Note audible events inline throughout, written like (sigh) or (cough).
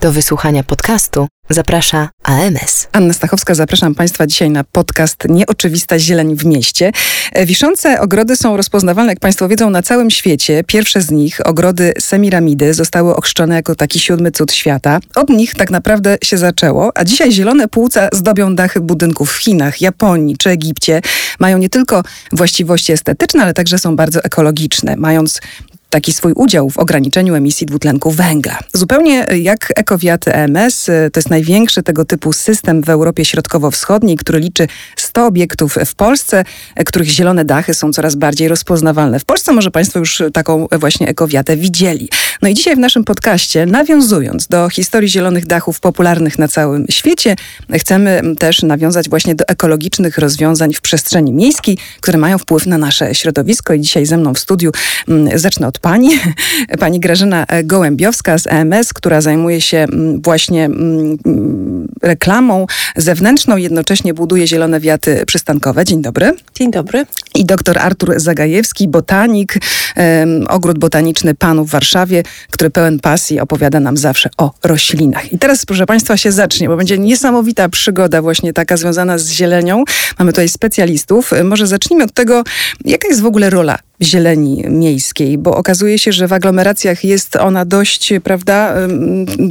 Do wysłuchania podcastu zaprasza AMS. Anna Stachowska, zapraszam Państwa dzisiaj na podcast Nieoczywista zieleń w mieście. E, wiszące ogrody są rozpoznawalne, jak Państwo wiedzą, na całym świecie. Pierwsze z nich, ogrody Semiramidy, zostały ochrzczone jako taki siódmy cud świata. Od nich tak naprawdę się zaczęło, a dzisiaj zielone płuca zdobią dachy budynków w Chinach, Japonii czy Egipcie. Mają nie tylko właściwości estetyczne, ale także są bardzo ekologiczne, mając taki swój udział w ograniczeniu emisji dwutlenku węgla. Zupełnie jak ekowiaty EMS, to jest największy tego typu system w Europie Środkowo-Wschodniej, który liczy 100 obiektów w Polsce, których zielone dachy są coraz bardziej rozpoznawalne. W Polsce może Państwo już taką właśnie ekowiatę widzieli. No i dzisiaj w naszym podcaście, nawiązując do historii zielonych dachów popularnych na całym świecie, chcemy też nawiązać właśnie do ekologicznych rozwiązań w przestrzeni miejskiej, które mają wpływ na nasze środowisko. I dzisiaj ze mną w studiu mm, zacznę od pani, (laughs) pani Grażyna Gołębiowska z EMS, która zajmuje się mm, właśnie mm, reklamą zewnętrzną, jednocześnie buduje zielone wiaty przystankowe. Dzień dobry. Dzień dobry. I doktor Artur Zagajewski, botanik, um, ogród botaniczny Panów w Warszawie, który pełen pasji opowiada nam zawsze o roślinach. I teraz, proszę Państwa, się zacznie, bo będzie niesamowita przygoda właśnie taka związana z zielenią. Mamy tutaj specjalistów. Może zacznijmy od tego, jaka jest w ogóle rola zieleni miejskiej, bo okazuje się, że w aglomeracjach jest ona dość, prawda,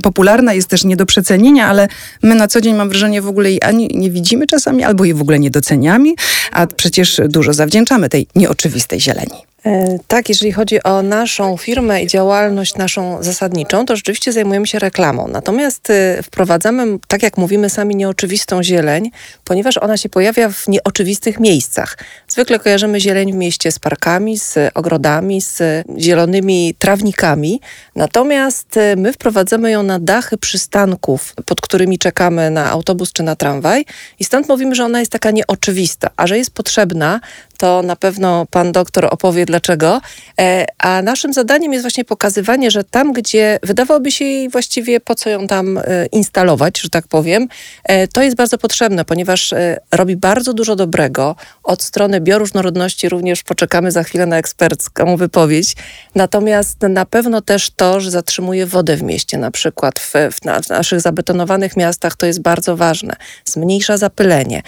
popularna, jest też nie do przecenienia, ale my na co dzień mam wrażenie w ogóle jej ani nie widzimy czasami, albo jej w ogóle nie doceniamy, a przecież dużo zawdzięczamy tej nieoczywistej zieleni. E, tak, jeżeli chodzi o naszą firmę i działalność naszą zasadniczą, to rzeczywiście zajmujemy się reklamą. Natomiast e, wprowadzamy, tak jak mówimy sami, nieoczywistą zieleń, ponieważ ona się pojawia w nieoczywistych miejscach. Zwykle kojarzymy zieleń w mieście z parkami, z ogrodami, z zielonymi trawnikami. Natomiast e, my wprowadzamy ją na dachy przystanków, pod którymi czekamy na autobus czy na tramwaj i stąd mówimy, że ona jest taka nieoczywista, a że jest potrzebna, to na pewno pan doktor opowie dlaczego. E, a naszym zadaniem jest właśnie pokazywanie, że tam, gdzie wydawałoby się jej właściwie po co ją tam e, instalować, że tak powiem, e, to jest bardzo potrzebne, ponieważ robi bardzo dużo dobrego. Od strony bioróżnorodności również poczekamy za chwilę na ekspercką wypowiedź. Natomiast na pewno też to, że zatrzymuje wodę w mieście, na przykład w, w, na, w naszych zabetonowanych miastach, to jest bardzo ważne. Zmniejsza zapylenie,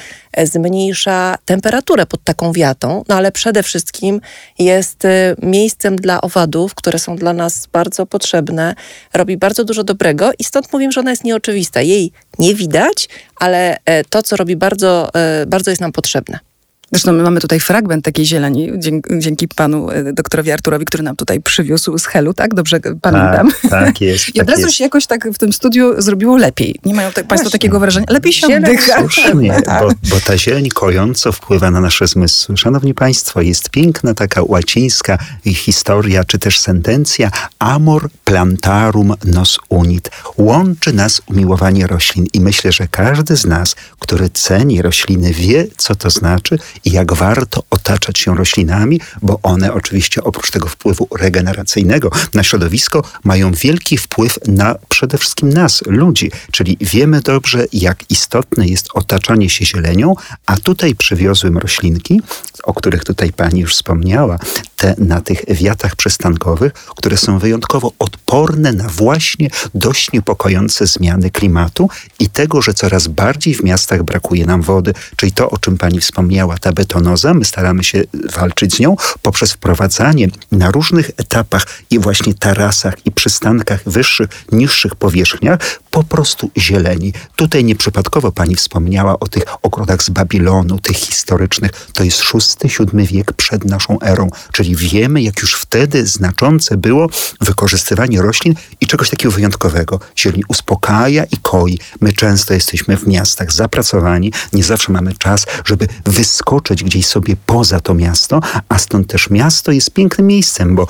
zmniejsza temperaturę pod taką wiatą, no ale przede wszystkim jest y, miejscem dla owadów, które są dla nas bardzo potrzebne, robi bardzo dużo dobrego i stąd mówię, że ona jest nieoczywista. Jej nie widać, ale e, to, co robi bardzo, e, bardzo jest nam potrzebne. Zresztą my mamy tutaj fragment takiej zieleni, dzięki, dzięki panu e, doktorowi Arturowi, który nam tutaj przywiózł z Helu, tak? Dobrze pamiętam? Tak, tak jest. (laughs) I od tak razu się jakoś tak w tym studiu zrobiło lepiej. Nie mają tak, państwo takiego wrażenia? Lepiej się Zieleń oddycha. Słusznie, (laughs) bo, bo ta zieleń kojąco wpływa na nasze zmysły. Szanowni Państwo, jest piękna taka łacińska historia, czy też sentencja amor plantarum nos unit. Łączy nas umiłowanie roślin i myślę, że każdy z nas, który ceni rośliny, wie, co to znaczy i jak warto otaczać się roślinami, bo one oczywiście oprócz tego wpływu regeneracyjnego na środowisko mają wielki wpływ na przede wszystkim nas, ludzi. Czyli wiemy dobrze, jak istotne jest otaczanie się zielenią, a tutaj przywiozłem roślinki, o których tutaj pani już wspomniała, te na tych wiatach przystankowych, które są wyjątkowo odporne na właśnie dość niepokojące zmiany klimatu i tego, że coraz bardziej w miastach brakuje nam wody, czyli to, o czym pani wspomniała, ta betonoza, my staramy się walczyć z nią poprzez wprowadzanie na różnych etapach i właśnie tarasach i przystankach wyższych, niższych powierzchniach po prostu zieleni. Tutaj nieprzypadkowo pani wspomniała o tych ogrodach z Babilonu, tych historycznych. To jest VI-VII wiek przed naszą erą, czyli wiemy, jak już wtedy znaczące było wykorzystywanie roślin i czegoś takiego wyjątkowego. Zieleń uspokaja i koi. My często jesteśmy w miastach zapracowani, nie zawsze mamy czas, żeby wyskoczyć gdzieś sobie poza to miasto, a stąd też miasto jest pięknym miejscem, bo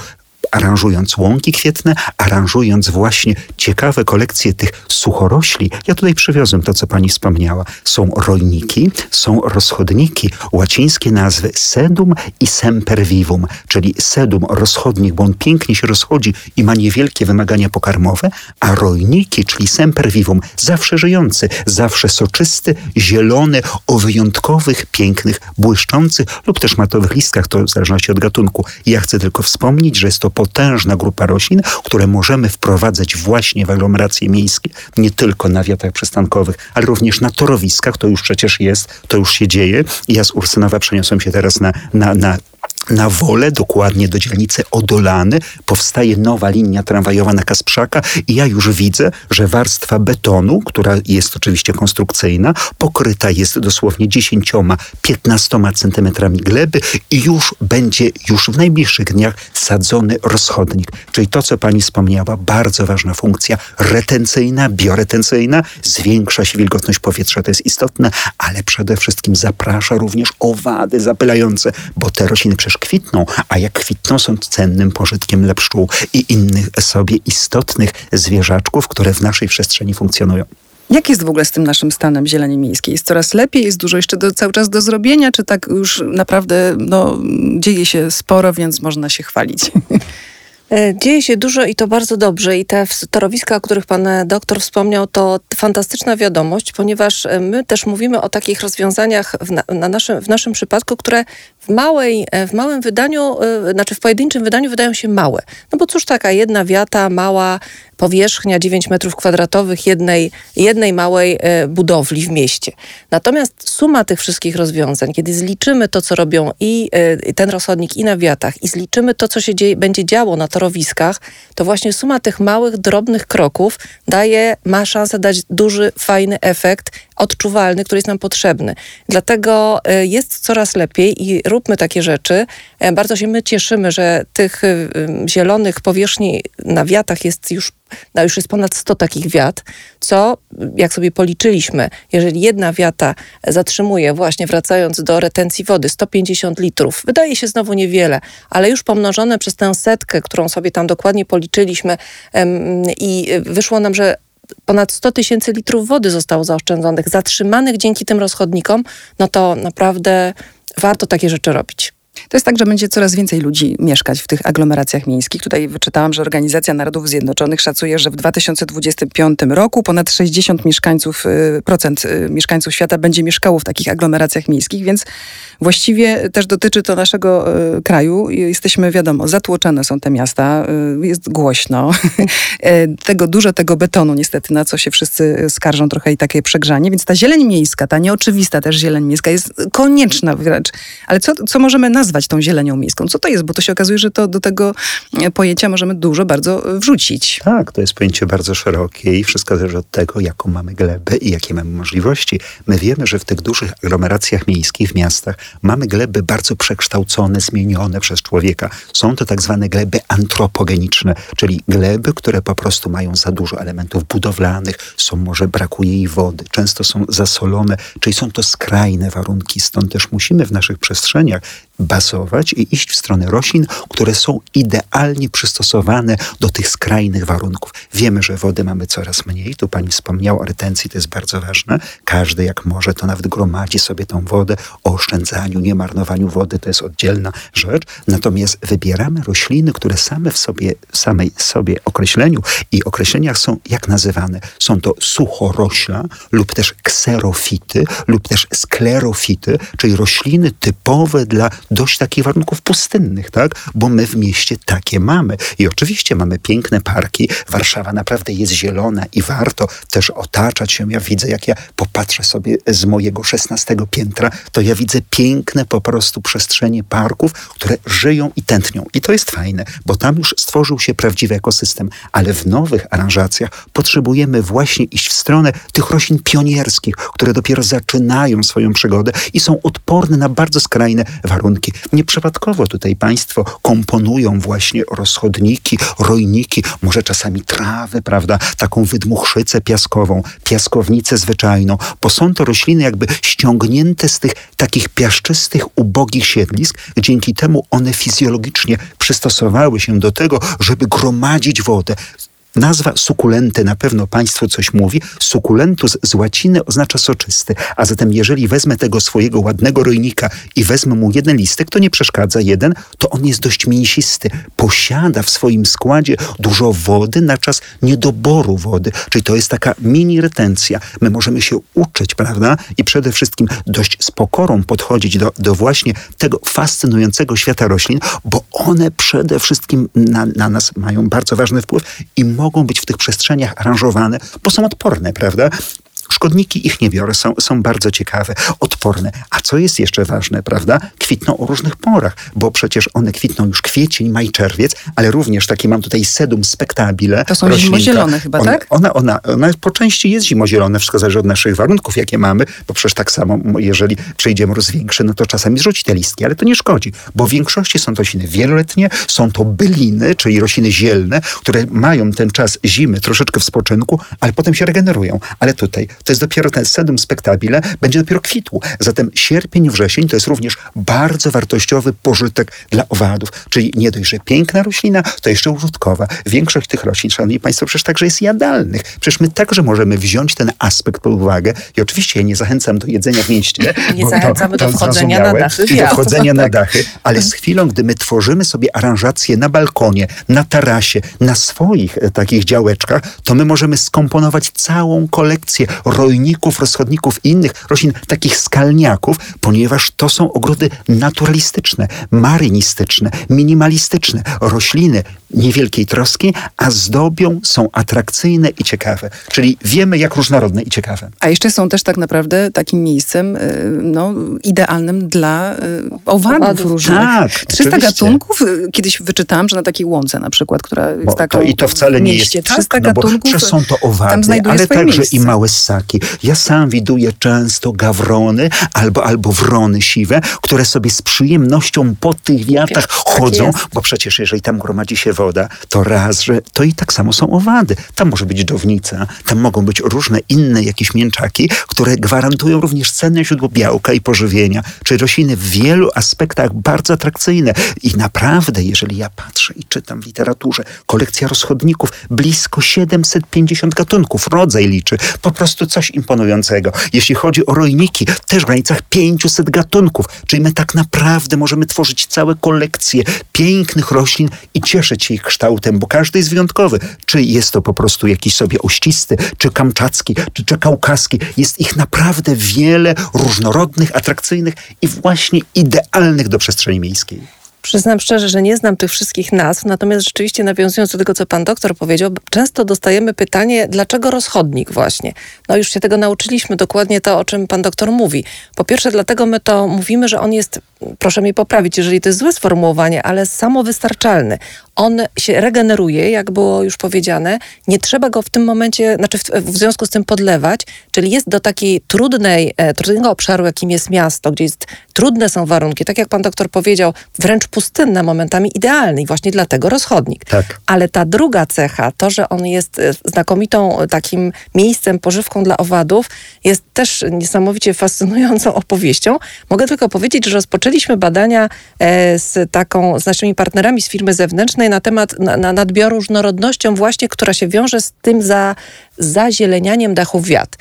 aranżując łąki kwietne, aranżując właśnie ciekawe kolekcje tych suchorośli. Ja tutaj przywiozłem to, co pani wspomniała. Są rojniki, są rozchodniki, łacińskie nazwy sedum i sempervivum, czyli sedum, rozchodnik, bo on pięknie się rozchodzi i ma niewielkie wymagania pokarmowe, a rojniki, czyli sempervivum, zawsze żyjący, zawsze soczysty, zielony, o wyjątkowych, pięknych, błyszczących lub też matowych listkach, to w zależności od gatunku. Ja chcę tylko wspomnieć, że jest to potężna grupa roślin, które możemy wprowadzać właśnie w aglomeracje miejskie, nie tylko na wiatrach przystankowych, ale również na torowiskach. To już przecież jest, to już się dzieje. I ja z Ursynowa przeniosłem się teraz na, na, na na wolę, dokładnie do dzielnicy Odolany, powstaje nowa linia tramwajowa na Kasprzaka i ja już widzę, że warstwa betonu, która jest oczywiście konstrukcyjna, pokryta jest dosłownie 10-15 centymetrami gleby i już będzie już w najbliższych dniach sadzony rozchodnik. Czyli to, co pani wspomniała, bardzo ważna funkcja retencyjna, bioretencyjna, zwiększa się wilgotność powietrza, to jest istotne, ale przede wszystkim zaprasza również owady zapylające, bo te rośliny przecież kwitną, a jak kwitną są cennym pożytkiem dla pszczół i innych sobie istotnych zwierzaczków, które w naszej przestrzeni funkcjonują. Jak jest w ogóle z tym naszym stanem zieleni miejskiej? Jest coraz lepiej? Jest dużo jeszcze do, cały czas do zrobienia? Czy tak już naprawdę no, dzieje się sporo, więc można się chwalić? (laughs) E, dzieje się dużo i to bardzo dobrze. I te torowiska, o których pan e, doktor wspomniał, to fantastyczna wiadomość, ponieważ e, my też mówimy o takich rozwiązaniach w, na, na naszym, w naszym przypadku, które w, małej, w małym wydaniu, znaczy w pojedynczym wydaniu wydają się małe. No bo cóż taka jedna wiata, mała powierzchnia 9 metrów kwadratowych jednej, jednej małej budowli w mieście. Natomiast suma tych wszystkich rozwiązań, kiedy zliczymy to, co robią i ten rozchodnik i na wiatach i zliczymy to, co się dzieje, będzie działo na torowiskach, to właśnie suma tych małych, drobnych kroków daje, ma szansę dać duży, fajny efekt, odczuwalny, który jest nam potrzebny. Dlatego e, jest coraz lepiej i róbmy takie rzeczy. E, bardzo się my cieszymy, że tych e, zielonych powierzchni na wiatach jest już no już jest ponad 100 takich wiat, co jak sobie policzyliśmy, jeżeli jedna wiata zatrzymuje właśnie wracając do retencji wody 150 litrów, wydaje się znowu niewiele, ale już pomnożone przez tę setkę, którą sobie tam dokładnie policzyliśmy i wyszło nam, że ponad 100 tysięcy litrów wody zostało zaoszczędzonych, zatrzymanych dzięki tym rozchodnikom, no to naprawdę warto takie rzeczy robić. To jest tak, że będzie coraz więcej ludzi mieszkać w tych aglomeracjach miejskich. Tutaj wyczytałam, że Organizacja Narodów Zjednoczonych szacuje, że w 2025 roku ponad 60 mieszkańców, y, procent y, mieszkańców świata będzie mieszkało w takich aglomeracjach miejskich, więc właściwie też dotyczy to naszego y, kraju. Jesteśmy, wiadomo, zatłoczone są te miasta, jest głośno. (laughs) tego dużo tego betonu niestety, na co się wszyscy skarżą, trochę i takie przegrzanie, więc ta zieleń miejska, ta nieoczywista też zieleń miejska jest konieczna wręcz. Ale co, co możemy nazwać nazwać tą zielenią miejską. Co to jest? Bo to się okazuje, że to do tego e, pojęcia możemy dużo bardzo wrzucić. Tak, to jest pojęcie bardzo szerokie i wszystko zależy od tego, jaką mamy glebę i jakie mamy możliwości. My wiemy, że w tych dużych aglomeracjach miejskich, w miastach, mamy gleby bardzo przekształcone, zmienione przez człowieka. Są to tak zwane gleby antropogeniczne, czyli gleby, które po prostu mają za dużo elementów budowlanych, są może brakuje jej wody, często są zasolone, czyli są to skrajne warunki. Stąd też musimy w naszych przestrzeniach bazować i iść w stronę roślin, które są idealnie przystosowane do tych skrajnych warunków. Wiemy, że wody mamy coraz mniej. Tu pani wspomniała o retencji, to jest bardzo ważne. Każdy jak może, to nawet gromadzi sobie tą wodę o oszczędzaniu, nie marnowaniu wody, to jest oddzielna rzecz. Natomiast wybieramy rośliny, które same w sobie, samej sobie określeniu i określeniach są jak nazywane? Są to suchorośla lub też kserofity lub też sklerofity, czyli rośliny typowe dla dość takich warunków pustynnych, tak? Bo my w mieście takie mamy. I oczywiście mamy piękne parki. Warszawa naprawdę jest zielona i warto też otaczać się. Ja widzę, jak ja popatrzę sobie z mojego szesnastego piętra, to ja widzę piękne po prostu przestrzenie parków, które żyją i tętnią. I to jest fajne, bo tam już stworzył się prawdziwy ekosystem. Ale w nowych aranżacjach potrzebujemy właśnie iść w stronę tych roślin pionierskich, które dopiero zaczynają swoją przygodę i są odporne na bardzo skrajne warunki Nieprzypadkowo tutaj państwo komponują właśnie rozchodniki, rojniki, może czasami trawy, prawda, taką wydmuchrzycę piaskową, piaskownicę zwyczajną, bo są to rośliny jakby ściągnięte z tych takich piaszczystych, ubogich siedlisk. Dzięki temu one fizjologicznie przystosowały się do tego, żeby gromadzić wodę Nazwa sukulenty na pewno Państwu coś mówi. Sukulentus z łaciny oznacza soczysty. A zatem jeżeli wezmę tego swojego ładnego rojnika i wezmę mu jeden listek, to nie przeszkadza jeden, to on jest dość mięsisty. Posiada w swoim składzie dużo wody na czas niedoboru wody. Czyli to jest taka mini retencja. My możemy się uczyć, prawda? I przede wszystkim dość z pokorą podchodzić do, do właśnie tego fascynującego świata roślin, bo one przede wszystkim na, na nas mają bardzo ważny wpływ i mogą być w tych przestrzeniach aranżowane, bo są odporne, prawda? Szkodniki ich nie biorę, są, są bardzo ciekawe, odporne. A co jest jeszcze ważne, prawda? Kwitną o różnych porach, bo przecież one kwitną już kwiecień, maj, czerwiec, ale również takie mam tutaj sedum spectabile. To są roślinka. zimozielone chyba, ona, tak? Ona, ona, ona po części jest zimozielone, wszystko zależy od naszych warunków, jakie mamy, bo przecież tak samo, jeżeli przejdzie mróz większy, no to czasami zrzuci te listki, ale to nie szkodzi, bo w większości są to rośliny wieloletnie, są to byliny, czyli rośliny zielne, które mają ten czas zimy troszeczkę w spoczynku, ale potem się regenerują. Ale tutaj to jest dopiero ten sedum spectabile, będzie dopiero kwitł. Zatem sierpień, wrzesień to jest również bardzo wartościowy pożytek dla owadów. Czyli nie dość, że piękna roślina, to jeszcze użytkowa. Większość tych roślin, szanowni państwo, przecież także jest jadalnych. Przecież my także możemy wziąć ten aspekt pod uwagę. I oczywiście ja nie zachęcam do jedzenia w mieście. Nie zachęcamy do wchodzenia na dachy I do wchodzenia na dachy, ale z chwilą, gdy my tworzymy sobie aranżację na balkonie, na tarasie, na swoich e, takich działeczkach, to my możemy skomponować całą kolekcję rojników, rozchodników i innych roślin, takich skalniaków, ponieważ to są ogrody naturalistyczne, marynistyczne, minimalistyczne. Rośliny niewielkiej troski, a zdobią, są atrakcyjne i ciekawe. Czyli wiemy, jak różnorodne i ciekawe. A jeszcze są też tak naprawdę takim miejscem y, no, idealnym dla y, owadów, Owadów. różnych. Tak, 300 oczywiście. gatunków. y, Kiedyś wyczytałam, że na takiej łące na przykład, która jest Bo taką to, I to wcale nie mieście, jest 300 tak, no bo gatunków. że są to owady, ale także miejsce. i małe ssaki. Ja sam widuję często gawrony albo, albo wrony siwe, które sobie z przyjemnością po tych wiatrach Tak chodzą, jest. bo przecież jeżeli tam gromadzi się woda, to raz, że to i tak samo są owady. Tam może być dżownica, tam mogą być różne inne jakieś mięczaki, które gwarantują również cenne źródło białka i pożywienia, czyli rośliny w wielu aspektach bardzo atrakcyjne. I naprawdę, jeżeli ja patrzę i czytam w literaturze, kolekcja rozchodników, blisko 750 gatunków, rodzaj liczy, po prostu coś imponującego. Jeśli chodzi o rojniki, też w granicach 500 gatunków, czyli my tak naprawdę możemy tworzyć całe kolekcje pięknych roślin i cieszyć się ich kształtem, bo każdy jest wyjątkowy. Czy jest to po prostu jakiś sobie ościsty, czy kamczacki, czy, czy kaukaski. Jest ich naprawdę wiele różnorodnych, atrakcyjnych i właśnie idealnych do przestrzeni miejskiej. Przyznam szczerze, że nie znam tych wszystkich nazw, natomiast rzeczywiście nawiązując do tego, co pan doktor powiedział, często dostajemy pytanie, dlaczego rozchodnik właśnie? No już się tego nauczyliśmy, dokładnie to, o czym pan doktor mówi. Po pierwsze, dlatego my to mówimy, że on jest, proszę mnie poprawić, jeżeli to jest złe sformułowanie, ale samowystarczalny. On się regeneruje, jak było już powiedziane. Nie trzeba go w tym momencie, znaczy w, w związku z tym podlewać, czyli jest do takiej trudnej, e, trudnego obszaru, jakim jest miasto, gdzie jest, trudne są warunki, tak jak pan doktor powiedział, wręcz pustynne momentami, idealny i właśnie dlatego rozchodnik. Tak. Ale ta druga cecha, to, że on jest e, znakomitą e, takim miejscem, pożywką dla owadów, jest też niesamowicie fascynującą opowieścią. Mogę tylko powiedzieć, że rozpoczęliśmy badania e, z taką, z naszymi partnerami z firmy zewnętrznej na temat na, na nadbioru różnorodnością właśnie, która się wiąże z tym za, zazielenianiem dachów wiat.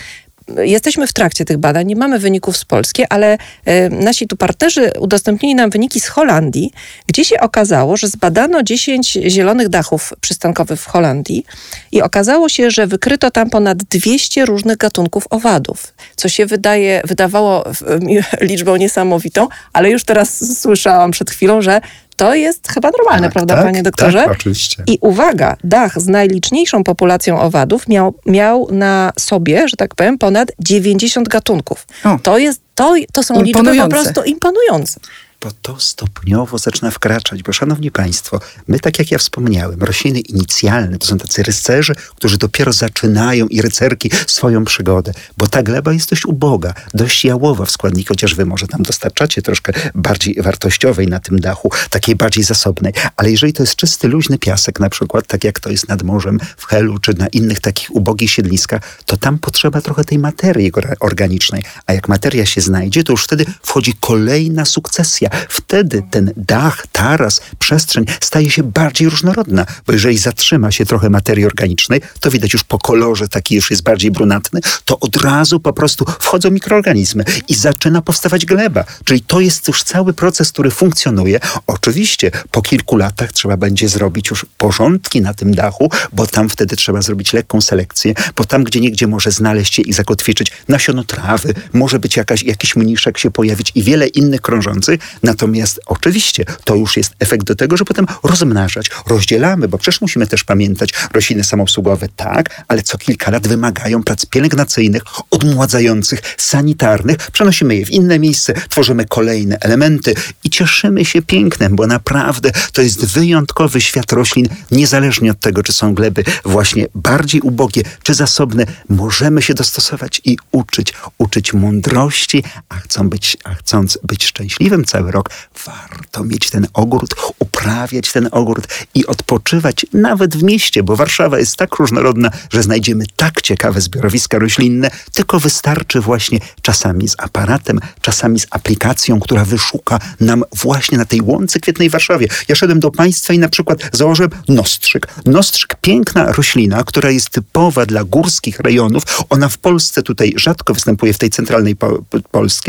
Jesteśmy w trakcie tych badań, nie mamy wyników z Polski, ale e, nasi tu partnerzy udostępnili nam wyniki z Holandii, gdzie się okazało, że zbadano 10 zielonych dachów przystankowych w Holandii i okazało się, że wykryto tam ponad 200 różnych gatunków owadów, co się wydaje, wydawało (laughs) liczbą niesamowitą, ale już teraz słyszałam przed chwilą, że to jest chyba normalne, Tak, prawda, tak, panie doktorze? Tak, oczywiście. I uwaga, dach z najliczniejszą populacją owadów miał, miał na sobie, że tak powiem, ponad 90 gatunków. O. To, jest, to, to są liczby po Imponujące. prostu imponujące. Bo to stopniowo zaczyna wkraczać. Bo szanowni państwo, my tak jak ja wspomniałem, rośliny inicjalne to są tacy rycerze, którzy dopiero zaczynają i rycerki swoją przygodę, bo ta gleba jest dość uboga, dość jałowa w składniki, chociaż wy może tam dostarczacie troszkę bardziej wartościowej na tym dachu, takiej bardziej zasobnej. Ale jeżeli to jest czysty, luźny piasek na przykład, tak jak to jest nad morzem w Helu, czy na innych takich ubogich siedliskach, to tam potrzeba trochę tej materii or- organicznej. A jak materia się znajdzie, to już wtedy wchodzi kolejna sukcesja, Wtedy ten dach, taras, przestrzeń staje się bardziej różnorodna, bo jeżeli zatrzyma się trochę materii organicznej, to widać już po kolorze, taki już jest bardziej brunatny, to od razu po prostu wchodzą mikroorganizmy i zaczyna powstawać gleba. Czyli to jest już cały proces, który funkcjonuje. Oczywiście po kilku latach trzeba będzie zrobić już porządki na tym dachu, bo tam wtedy trzeba zrobić lekką selekcję, bo tam gdzie niegdzie może znaleźć się i zakotwiczyć nasiono trawy, może być jakaś, jakiś mniszek się pojawić i wiele innych krążących. Natomiast oczywiście to już jest efekt do tego, że potem rozmnażać, rozdzielamy, bo przecież musimy też pamiętać, rośliny samoobsługowe tak, ale co kilka lat wymagają prac pielęgnacyjnych, odmładzających, sanitarnych. Przenosimy je w inne miejsce, tworzymy kolejne elementy i cieszymy się pięknem, bo naprawdę to jest wyjątkowy świat roślin, niezależnie od tego, czy są gleby właśnie bardziej ubogie, czy zasobne. Możemy się dostosować i uczyć, uczyć mądrości, a, chcą być, a chcąc być szczęśliwym cały rok, warto mieć ten ogród, uprawiać ten ogród i odpoczywać nawet w mieście, bo Warszawa jest tak różnorodna, że znajdziemy tak ciekawe zbiorowiska roślinne, tylko wystarczy właśnie czasami z aparatem, czasami z aplikacją, która wyszuka nam właśnie na tej łące kwietnej Warszawie. Ja szedłem do Państwa i na przykład założyłem nostrzyk. Nostrzyk, piękna roślina, która jest typowa dla górskich rejonów. Ona w Polsce tutaj rzadko występuje w tej centralnej po Polsce.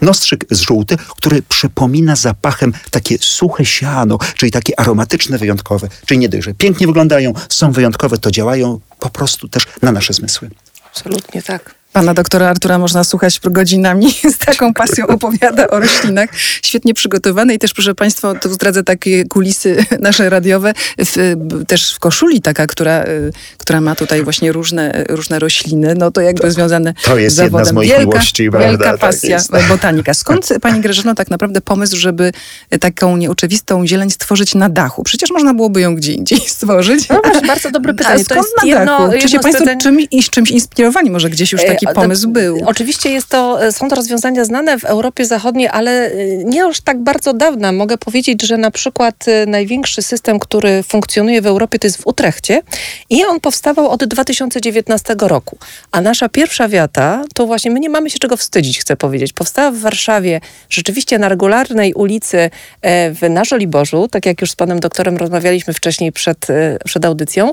Nostrzyk z żółty, który przypomina zapachem takie suche siano, czyli takie aromatyczne, wyjątkowe. Czyli nie dość, że pięknie wyglądają, są wyjątkowe, to działają po prostu też na nasze zmysły. Absolutnie tak. Pana doktora Artura można słuchać godzinami, (laughs) z taką pasją opowiada o roślinach. Świetnie przygotowany i też, proszę Państwa, tu zdradzę takie kulisy (laughs) nasze radiowe, w, też w koszuli taka, która, y, która ma tutaj właśnie różne, różne rośliny, no to jakby to, związane to jest z zawodem. Jedna z moich wielka, miłości, wielka tak pasja tak botanika. Skąd Pani Grażyno tak naprawdę pomysł, żeby taką nieoczywistą zieleń stworzyć na dachu? Przecież można byłoby ją gdzie indziej (laughs) stworzyć. No właśnie, bardzo dobre pytanie. A skąd to jest na dachu? Jedno, Czy się Państwo czymś, czymś inspirowani? Może gdzieś już taki pomysł był. Oczywiście jest to, e, są to rozwiązania znane w Europie Zachodniej, ale e, nie już tak bardzo dawna. Mogę powiedzieć, że na przykład e, największy system, który funkcjonuje w Europie, to jest w Utrechcie i on powstawał od 2019 roku. A nasza pierwsza wiata, to właśnie my nie mamy się czego wstydzić, chcę powiedzieć. Powstała w Warszawie rzeczywiście na regularnej ulicy w Narzoliborzu, tak jak już z panem doktorem rozmawialiśmy wcześniej przed, przed audycją.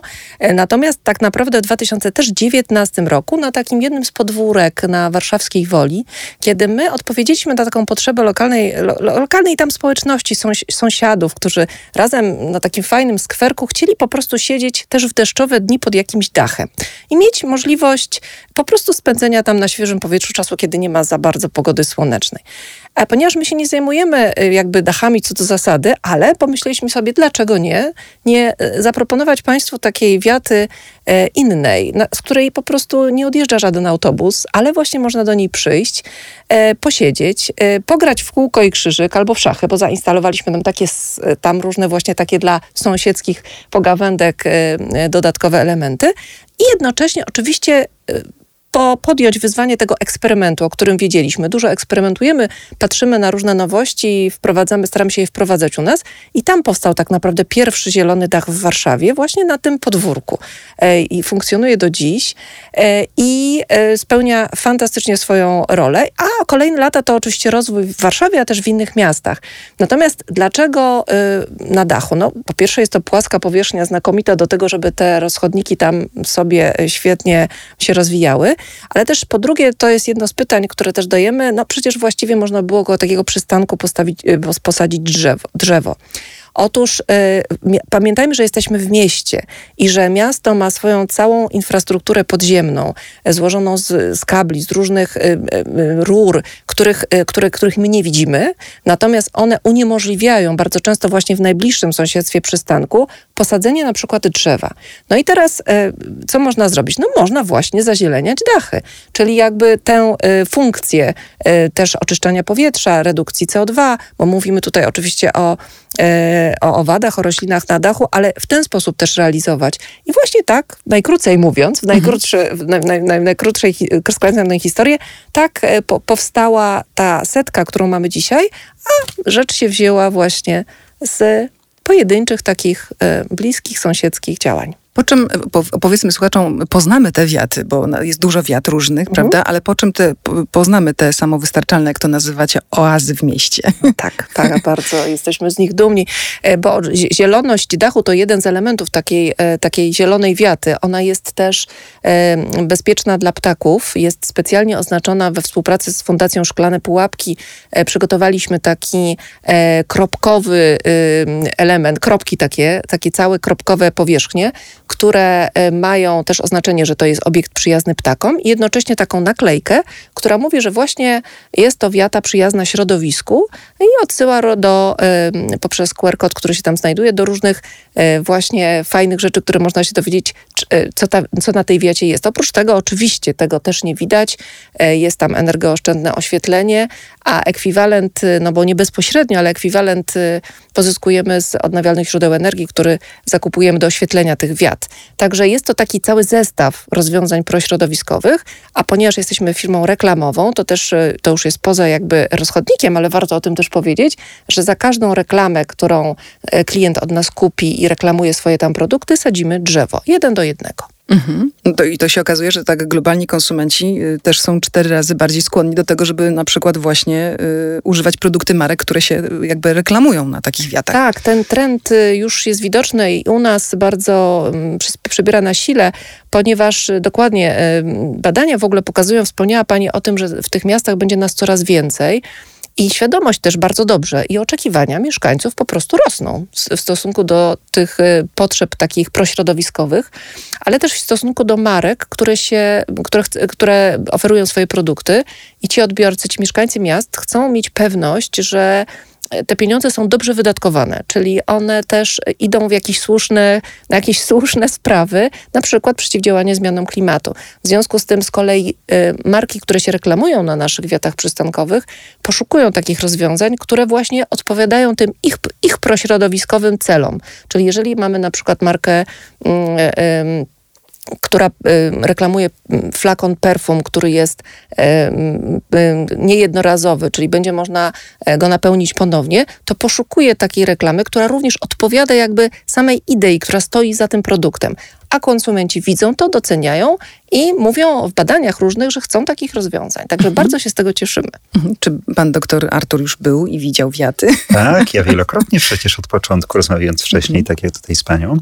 Natomiast tak naprawdę w 2019 roku na takim jednym z podwórek na warszawskiej Woli, kiedy my odpowiedzieliśmy na taką potrzebę lokalnej, lo, lokalnej tam społeczności, sąs sąsiadów, którzy razem na takim fajnym skwerku chcieli po prostu siedzieć też w deszczowe dni pod jakimś dachem i mieć możliwość po prostu spędzenia tam na świeżym powietrzu czasu, kiedy nie ma za bardzo pogody słonecznej. A ponieważ my się nie zajmujemy y, jakby dachami co do zasady, ale pomyśleliśmy sobie, dlaczego nie, nie y, zaproponować Państwu takiej wiaty e, innej, z której po prostu nie odjeżdża żaden autobus, ale właśnie można do niej przyjść, e, posiedzieć, e, pograć w kółko i krzyżyk albo w szachy, bo zainstalowaliśmy tam takie, tam różne właśnie takie dla sąsiedzkich pogawędek dodatkowe elementy. I jednocześnie oczywiście po, podjąć wyzwanie tego eksperymentu, o którym wiedzieliśmy. Dużo eksperymentujemy, patrzymy na różne nowości, wprowadzamy, staramy się je wprowadzać u nas i tam powstał tak naprawdę pierwszy zielony dach w Warszawie, właśnie na tym podwórku. E, I funkcjonuje do dziś e, i e, spełnia fantastycznie swoją rolę, a kolejne lata to oczywiście rozwój w Warszawie, a też w innych miastach. Natomiast dlaczego na dachu? No, po pierwsze jest to płaska powierzchnia znakomita do tego, żeby te rozchodniki tam sobie świetnie się rozwijały, ale też po drugie, to jest jedno z pytań, które też dajemy, no przecież właściwie można było go takiego przystanku postawić, y, posadzić drzewo. drzewo. Otóż y, pamiętajmy, że jesteśmy w mieście i że miasto ma swoją całą infrastrukturę podziemną, y, złożoną z, z, kabli, z różnych y, y, y rur, których, y, które, których my nie widzimy, natomiast one uniemożliwiają bardzo często właśnie w najbliższym sąsiedztwie przystanku posadzenie na przykład drzewa. No i teraz co można zrobić? No można właśnie zazieleniać dachy, czyli jakby tę funkcję też oczyszczania powietrza, redukcji CO2, bo mówimy tutaj oczywiście o o owadach, o roślinach na dachu, ale w ten sposób też realizować. I właśnie tak, najkrócej mówiąc, w, mhm. najkrótszy, w naj, naj, naj, najkrótszej, składając historię, tak e, po, powstała ta setka, którą mamy dzisiaj, a rzecz się wzięła właśnie z pojedynczych takich e, bliskich, sąsiedzkich działań. Po czym, po, powiedzmy słuchaczom, poznamy te wiaty, bo jest dużo wiat różnych, mhm. prawda? Ale po czym te, poznamy te samowystarczalne, jak to nazywacie, oazy w mieście? Tak, tak, (laughs) bardzo jesteśmy z nich dumni, e, bo zieloność dachu to jeden z elementów takiej, e, takiej zielonej wiaty. Ona jest też e, bezpieczna dla ptaków, jest specjalnie oznaczona we współpracy z Fundacją Szklane Pułapki. Przygotowaliśmy taki kropkowy element, kropki takie, takie całe kropkowe powierzchnie, które mają też oznaczenie, że to jest obiekt przyjazny ptakom i jednocześnie taką naklejkę, która mówi, że właśnie jest to wiata przyjazna środowisku i odsyła do, poprzez QR kod, który się tam znajduje, do różnych e, właśnie fajnych rzeczy, które można się dowiedzieć, e, co, ta, co na tej wiacie jest. Oprócz tego oczywiście tego też nie widać, e, jest tam energooszczędne oświetlenie, a ekwiwalent, no bo nie bezpośrednio, ale ekwiwalent pozyskujemy z odnawialnych źródeł energii, który zakupujemy do oświetlenia tych wiat. Także jest to taki cały zestaw rozwiązań prośrodowiskowych, a ponieważ jesteśmy firmą reklamową, to też to już jest poza jakby rozchodnikiem, ale warto o tym też powiedzieć, że za każdą reklamę, którą e, klient od nas kupi i reklamuje swoje tam produkty, sadzimy drzewo. Jeden do jednego. Mhm. To, I to się okazuje, że tak globalni konsumenci y, też są cztery razy bardziej skłonni do tego, żeby na przykład właśnie y, używać produkty marek, które się y, jakby reklamują na takich wiatach. Tak, ten trend y, już jest widoczny i u nas bardzo y, przybiera na sile, ponieważ dokładnie badania w ogóle pokazują, wspomniała Pani o tym, że w tych miastach będzie nas coraz więcej. I świadomość też bardzo dobrze i oczekiwania mieszkańców po prostu rosną w stosunku do tych y, potrzeb takich prośrodowiskowych, ale też w stosunku do marek, które, się, które, które oferują swoje produkty. I ci odbiorcy, ci mieszkańcy miast chcą mieć pewność, że te pieniądze są dobrze wydatkowane, czyli one też idą w jakieś słuszne, na jakieś słuszne sprawy, na przykład przeciwdziałanie zmianom klimatu. W związku z tym z kolei y, marki, które się reklamują na naszych wiatach przystankowych, poszukują takich rozwiązań, które właśnie odpowiadają tym ich, ich prośrodowiskowym celom. Czyli jeżeli mamy na przykład markę y, y, która y, reklamuje mm, flakon perfum, który jest y, y, niejednorazowy, czyli będzie można e, go napełnić ponownie, to poszukuje takiej reklamy, która również odpowiada jakby samej idei, która stoi za tym produktem a konsumenci widzą to, doceniają i mówią w badaniach różnych, że chcą takich rozwiązań. Także mhm. bardzo się z tego cieszymy. Mhm. Czy pan doktor Artur już był i widział wiaty? (laughs) Tak, ja wielokrotnie przecież od początku, rozmawiając wcześniej, mhm. tak jak tutaj z panią,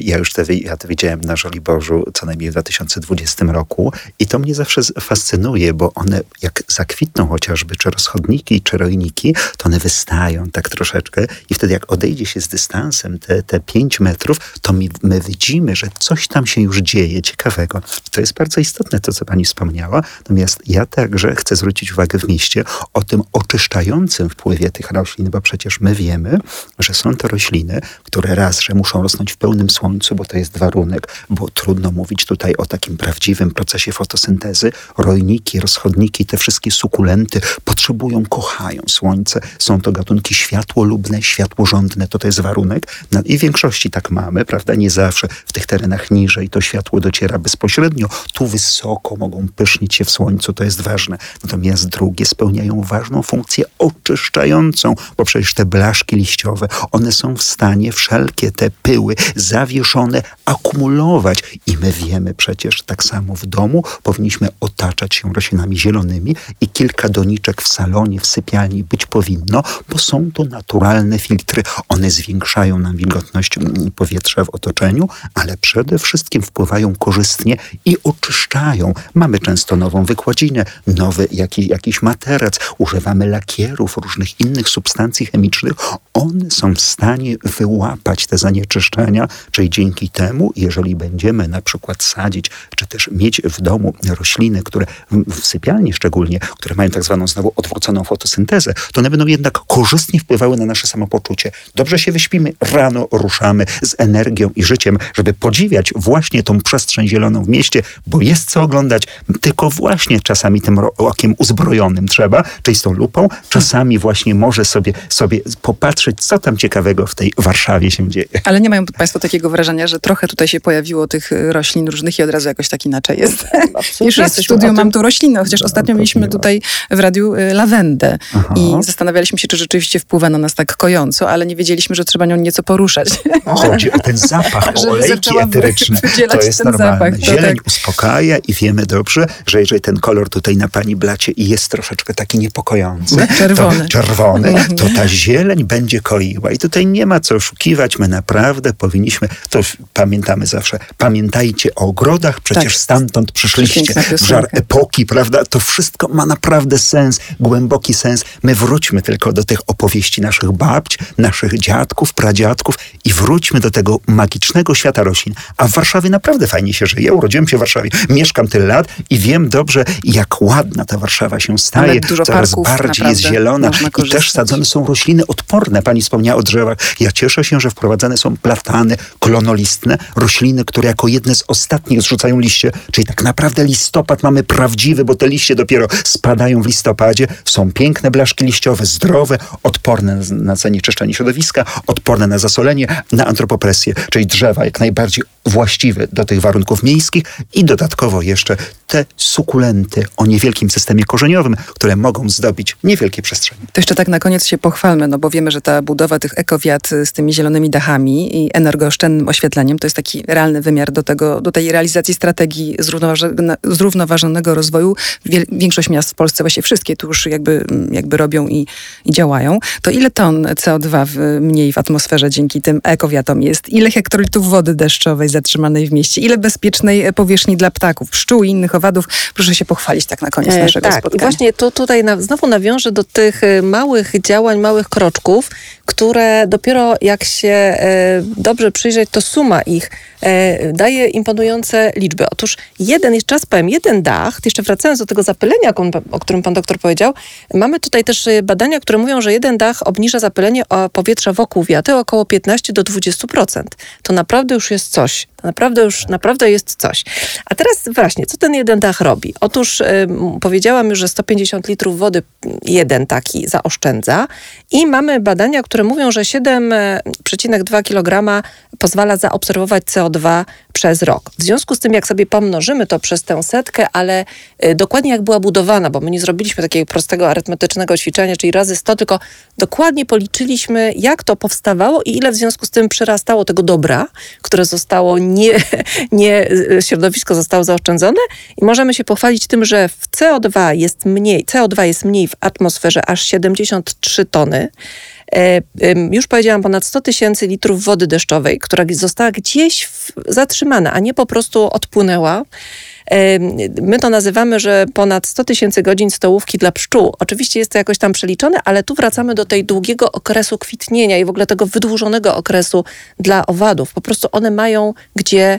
ja już te wiaty widziałem na Żoliborzu co najmniej w 2020 roku i to mnie zawsze fascynuje, bo one jak zakwitną chociażby, czy rozchodniki, czy rojniki, to one wystają tak troszeczkę i wtedy jak odejdzie się z dystansem te, te 5 metrów, to my, my widzimy, że coś tam się już dzieje ciekawego. To jest bardzo istotne, to co pani wspomniała. Natomiast ja także chcę zwrócić uwagę w mieście o tym oczyszczającym wpływie tych roślin, bo przecież my wiemy, że są to rośliny, które raz, że muszą rosnąć w pełnym słońcu, bo to jest warunek, bo trudno mówić tutaj o takim prawdziwym procesie fotosyntezy. Rojniki, rozchodniki, te wszystkie sukulenty potrzebują, kochają słońce. Są to gatunki światłolubne, światłożądne, to to jest warunek. No I w większości tak mamy, prawda? Nie zawsze w tych terenach niżej to światło dociera bezpośrednio, tu wysoko mogą pysznić się w słońcu, to jest ważne. Natomiast drugie spełniają ważną funkcję oczyszczającą, bo przecież te blaszki liściowe, one są w stanie wszelkie te pyły zawieszone akumulować i my wiemy przecież tak samo w domu powinniśmy otaczać się roślinami zielonymi i kilka doniczek w salonie, w sypialni być powinno, bo są to naturalne filtry. One zwiększają nam wilgotność powietrza w otoczeniu, ale przede przede wszystkim wpływają korzystnie i oczyszczają. Mamy często nową wykładzinę, nowy jakiś, jakiś materac, używamy lakierów, różnych innych substancji chemicznych. One są w stanie wyłapać te zanieczyszczenia, czyli dzięki temu, jeżeli będziemy na przykład sadzić, czy też mieć w domu rośliny, które w sypialni szczególnie, które mają tak zwaną znowu odwróconą fotosyntezę, to one będą jednak korzystnie wpływały na nasze samopoczucie. Dobrze się wyśpimy, rano ruszamy z energią i życiem, żeby podziwiać właśnie tą przestrzeń zieloną w mieście, bo jest co oglądać, tylko właśnie czasami tym okiem uzbrojonym trzeba, czyli z tą lupą, czasami właśnie może sobie, sobie popatrzeć, co tam ciekawego w tej Warszawie się dzieje. Ale nie mają Państwo takiego wrażenia, że trochę tutaj się pojawiło tych y, roślin różnych i od razu jakoś tak inaczej jest. (laughs) Już raz w studiu mam tu roślinę, chociaż ostatnio mieliśmy tutaj w radiu y, lawendę Aha. i zastanawialiśmy się, czy rzeczywiście wpływa na nas tak kojąco, ale nie wiedzieliśmy, że trzeba nią nieco poruszać. Chodzi o ten zapach, (laughs) o olejki eteryczne (laughs) To jest normalne. zapach, Zieleń tak. uspokaja i wiemy dobrze, że jeżeli ten kolor tutaj na pani blacie jest troszeczkę taki niepokojący, Czerwony. To, czerwony, to ta zieleń będzie koiła. I tutaj nie ma co oszukiwać. My naprawdę powinniśmy, to pamiętamy zawsze, pamiętajcie o ogrodach, przecież Tak. stamtąd przyszliście. W żar epoki, prawda? To wszystko ma naprawdę sens, głęboki sens. My wróćmy tylko do tych opowieści naszych babć, naszych dziadków, pradziadków i wróćmy do tego magicznego świata roślin. A w Warszawie naprawdę fajnie się żyje. Urodziłem się w Warszawie, mieszkam tyle lat i wiem dobrze, jak ładna ta Warszawa się staje. Coraz bardziej jest zielona i też sadzone są rośliny odporne. Pani wspomniała o drzewach. Ja cieszę się, że wprowadzane są platany klonolistne, rośliny, które jako jedne z ostatnich zrzucają liście. Czyli tak naprawdę listopad mamy prawdziwy, bo te liście dopiero spadają w listopadzie. Są piękne blaszki liściowe, zdrowe, odporne na- na zanieczyszczenie środowiska, odporne na zasolenie, na antropopresję. Czyli drzewa jak najbardziej właściwe do tych warunków miejskich i dodatkowo jeszcze te sukulenty o niewielkim systemie korzeniowym, które mogą zdobić niewielkie przestrzenie. To jeszcze tak na koniec się pochwalmy, no bo wiemy, że ta budowa tych ekowiat y, z tymi zielonymi dachami i energooszczędnym oświetleniem to jest taki realny wymiar do, tego, do tej realizacji strategii zrównoważone- zrównoważonego rozwoju. Większość miast w Polsce, właściwie wszystkie tu już jakby, mm, jakby robią i, i działają. To ile ton CO2 w, mniej w atmosferze dzięki tym ekowiatom jest? Ile hektolitów wody deszczowej zatrzymanej w mieście? Ile bezpiecznej e, powierzchni dla ptaków, pszczół i innych owadów? Proszę się pochwalić tak na koniec E, naszego tak, spotkania. i właśnie tu, tutaj na, znowu nawiążę do tych e, małych działań, małych kroczków, które dopiero jak się e, dobrze przyjrzeć, to suma ich e, daje imponujące liczby. Otóż jeden, jeszcze raz powiem, jeden dach, jeszcze wracając do tego zapylenia, o- którym pan doktor powiedział, mamy tutaj też e, badania, które mówią, że jeden dach obniża zapylenie powietrza wokół wiaty około 15 do 20%. To naprawdę już jest coś. To naprawdę już naprawdę jest coś. A teraz właśnie, co ten jeden dach robi? Otóż powiedziałam już, że 150 litrów wody jeden taki zaoszczędza i mamy badania, które mówią, że 7,2 kg pozwala zaobserwować CO2 przez rok. W związku z tym, jak sobie pomnożymy to przez tę setkę, ale y, dokładnie jak była budowana, bo my nie zrobiliśmy takiego prostego arytmetycznego ćwiczenia, czyli razy 100, tylko dokładnie policzyliśmy, jak to powstawało i ile w związku z tym przyrastało tego dobra, które zostało nie, (laughs) nie y, środowisko zostało zaoszczędzone i możemy się pochwalić tym, że w CO2 jest mniej, CO2 jest mniej w atmosferze aż 73 tony. E, Już powiedziałam, ponad 100 tysięcy litrów wody deszczowej, która została gdzieś zatrzymana, a nie po prostu odpłynęła. My to nazywamy, że ponad 100 tysięcy godzin stołówki dla pszczół. Oczywiście jest to jakoś tam przeliczone, ale tu wracamy do tej długiego okresu kwitnienia i w ogóle tego wydłużonego okresu dla owadów. Po prostu one mają gdzie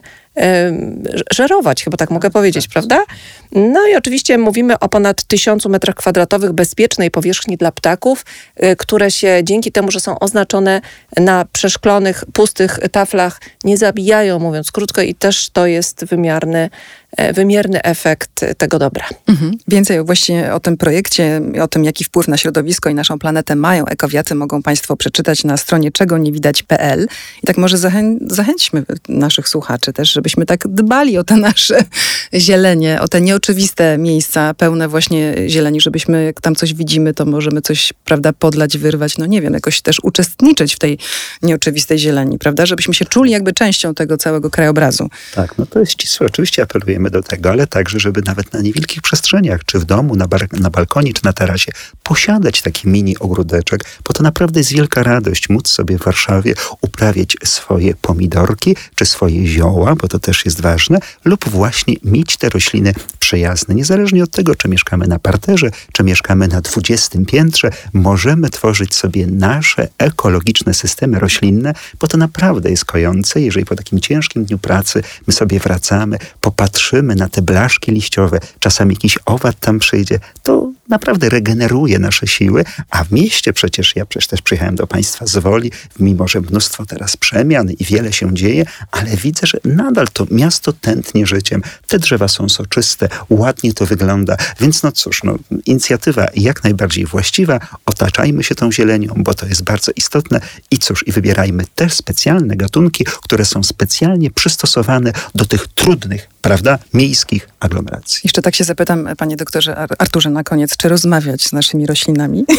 żerować, chyba tak mogę powiedzieć, prawda? No i oczywiście mówimy o ponad tysiącu metrach kwadratowych bezpiecznej powierzchni dla ptaków, y, które się dzięki temu, że są oznaczone na przeszklonych, pustych taflach, nie zabijają, mówiąc krótko, i też to jest wymierny, e, wymierny efekt tego dobra. Mhm. Więcej właśnie o tym projekcie, o tym, jaki wpływ na środowisko i naszą planetę mają ekowiaty, mogą Państwo przeczytać na stronie czego nie widać.pl. I tak może zachę zachęćmy naszych słuchaczy też, żebyśmy tak dbali o te nasze (laughs) zielenie, o te nieoczywiste miejsca pełne właśnie zieleni, żebyśmy jak tam coś widzimy, to możemy coś, prawda, podlać, wyrwać, no nie wiem, jakoś też uczestniczyć w tej nieoczywistej zieleni, prawda, żebyśmy się czuli jakby częścią tego całego krajobrazu. Tak, no to jest ścisłe. Oczywiście apelujemy do tego, ale także, żeby nawet na niewielkich przestrzeniach, czy w domu, na, na balkonie, czy na tarasie, posiadać taki mini ogródeczek, bo to naprawdę jest wielka radość móc sobie w Warszawie uprawiać swoje pomidorki, czy swoje zioła, bo to też jest ważne, lub właśnie mieć te rośliny przyjazne. Niezależnie od tego, czy mieszkamy na parterze, czy mieszkamy na 20 piętrze, możemy tworzyć sobie nasze ekologiczne systemy roślinne, bo to naprawdę jest kojące, jeżeli po takim ciężkim dniu pracy my sobie wracamy, popatrzymy na te blaszki liściowe, czasami jakiś owad tam przyjdzie, to naprawdę regeneruje nasze siły, a w mieście przecież, ja przecież też przyjechałem do Państwa z Woli, mimo że mnóstwo teraz przemian i wiele się dzieje, ale widzę, że nadal to miasto tętnie życiem. Te drzewa są soczyste, ładnie to wygląda, więc no cóż, no, inicjatywa jak najbardziej właściwa, otaczajmy się tą zielenią, bo to jest bardzo istotne i cóż, i wybierajmy też specjalne gatunki, które są specjalnie przystosowane do tych trudnych, prawda, miejskich aglomeracji. Jeszcze tak się zapytam, panie doktorze Ar- Arturze, na koniec, jeszcze rozmawiać z naszymi roślinami? (laughs)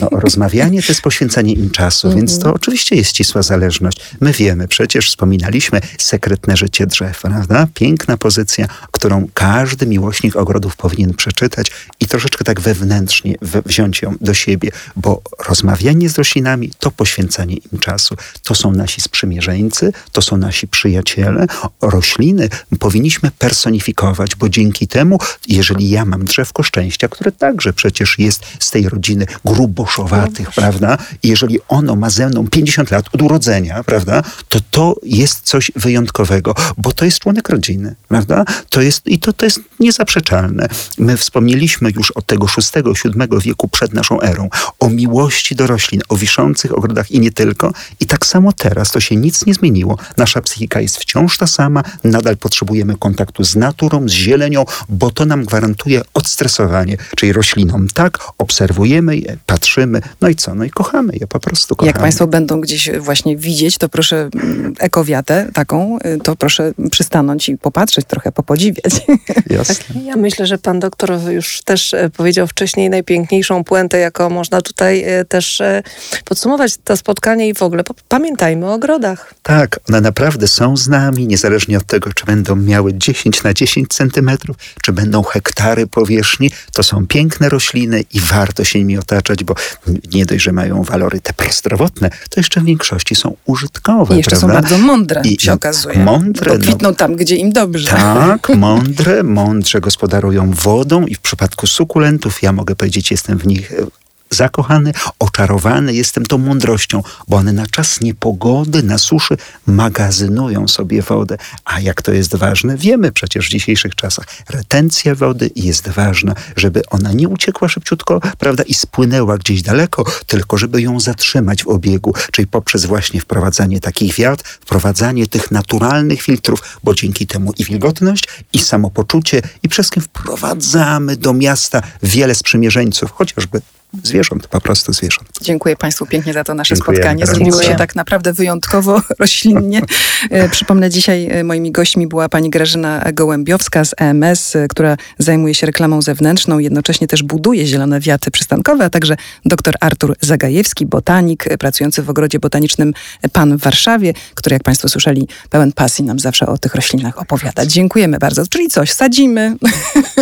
No, rozmawianie to jest poświęcanie im czasu, więc to Mhm. oczywiście jest ścisła zależność. My wiemy, przecież wspominaliśmy sekretne życie drzew, prawda? Piękna pozycja, którą każdy miłośnik ogrodów powinien przeczytać i troszeczkę tak wewnętrznie we- wziąć ją do siebie, bo rozmawianie z roślinami to poświęcanie im czasu. To są nasi sprzymierzeńcy, to są nasi przyjaciele. Rośliny powinniśmy personifikować, bo dzięki temu, jeżeli ja mam drzewko szczęścia, które także przecież jest z tej rodziny gruboszowatych, prawda? I jeżeli ono ma ze mną 50 lat od urodzenia, prawda? To to jest coś wyjątkowego, bo to jest członek rodziny, prawda? To jest, i to, to jest niezaprzeczalne. My wspomnieliśmy już od tego VI-VII wieku przed naszą erą o miłości do roślin, o wiszących ogrodach i nie tylko. I tak samo teraz to się nic nie zmieniło. Nasza psychika jest wciąż ta sama, nadal potrzebujemy kontaktu z naturą, z zielenią, bo to nam gwarantuje odstresowanie. Czyli roślinom tak, obserwujemy je, patrzymy, no i co? No i kochamy je, po prostu kochamy. Jak Państwo będą gdzieś właśnie widzieć, to proszę mm, ekowiatę taką, y, to proszę przystanąć i popatrzeć, trochę popodziwiać. Jasne. (laughs) Ja myślę, że pan doktor już też e, powiedział wcześniej najpiękniejszą puentę, jaką można tutaj e, też e, podsumować to spotkanie i w ogóle pamiętajmy o ogrodach. Tak, one naprawdę są z nami, niezależnie od tego, czy będą miały 10 na 10 centymetrów, czy będą hektary powierzchni. To są piękne rośliny i warto się nimi otaczać, bo nie dość, że mają walory te prozdrowotne, to jeszcze w większości są użytkowe, I jeszcze są prawda? bardzo mądre, I- się no, okazuje. mądre, Bo no. kwitną tam, gdzie im dobrze. Tak, (laughs) mądre, mądrze gospodarują wodą i w przypadku sukulentów, ja mogę powiedzieć, jestem w nich zakochany, oczarowany jestem tą mądrością, bo one na czas niepogody, na suszy magazynują sobie wodę. A jak to jest ważne, wiemy przecież w dzisiejszych czasach. Retencja wody jest ważna, żeby ona nie uciekła szybciutko, prawda, i spłynęła gdzieś daleko, tylko żeby ją zatrzymać w obiegu, czyli poprzez właśnie wprowadzanie takich wiatr, wprowadzanie tych naturalnych filtrów, bo dzięki temu i wilgotność, i samopoczucie, i przede wszystkim wprowadzamy do miasta wiele sprzymierzeńców, chociażby zwierząt, po prostu zwierząt. Dziękuję Państwu pięknie za to nasze Dziękujemy spotkanie. Zrobiło się Dziękuję. tak naprawdę wyjątkowo (laughs) roślinnie. E, Przypomnę, dzisiaj e, moimi gośćmi była pani Grażyna Gołębiowska z EMS, e, która zajmuje się reklamą zewnętrzną, jednocześnie też buduje zielone wiaty przystankowe, a także dr Artur Zagajewski, botanik, pracujący w ogrodzie botanicznym Pan w Warszawie, który, jak Państwo słyszeli, pełen pasji nam zawsze o tych roślinach opowiada. Dziękujemy bardzo. Czyli coś, sadzimy,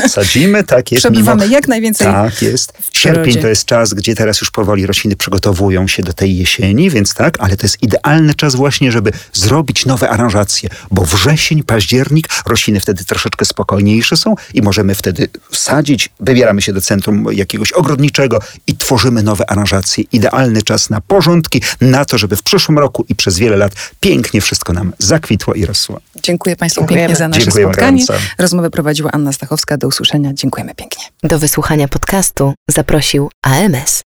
Sadzimy, tak jest. (laughs) przebywamy mimo- jak najwięcej Tak jest. Sierpień to jest czas, gdzie teraz już powoli rośliny przygotowują się do tej jesieni, więc tak, ale to jest idealny czas właśnie, żeby zrobić nowe aranżacje, bo wrzesień, październik, rośliny wtedy troszeczkę spokojniejsze są i możemy wtedy sadzić, wybieramy się do centrum jakiegoś ogrodniczego i tworzymy nowe aranżacje. Idealny czas na porządki, na to, żeby w przyszłym roku i przez wiele lat pięknie wszystko nam zakwitło i rosło. Dziękuję Państwu Dziękujemy. pięknie za nasze Dziękujemy spotkanie. gorąco. Rozmowę prowadziła Anna Stachowska. Do usłyszenia. Dziękujemy pięknie. Do wysłuchania podcastu zaprosił AMS.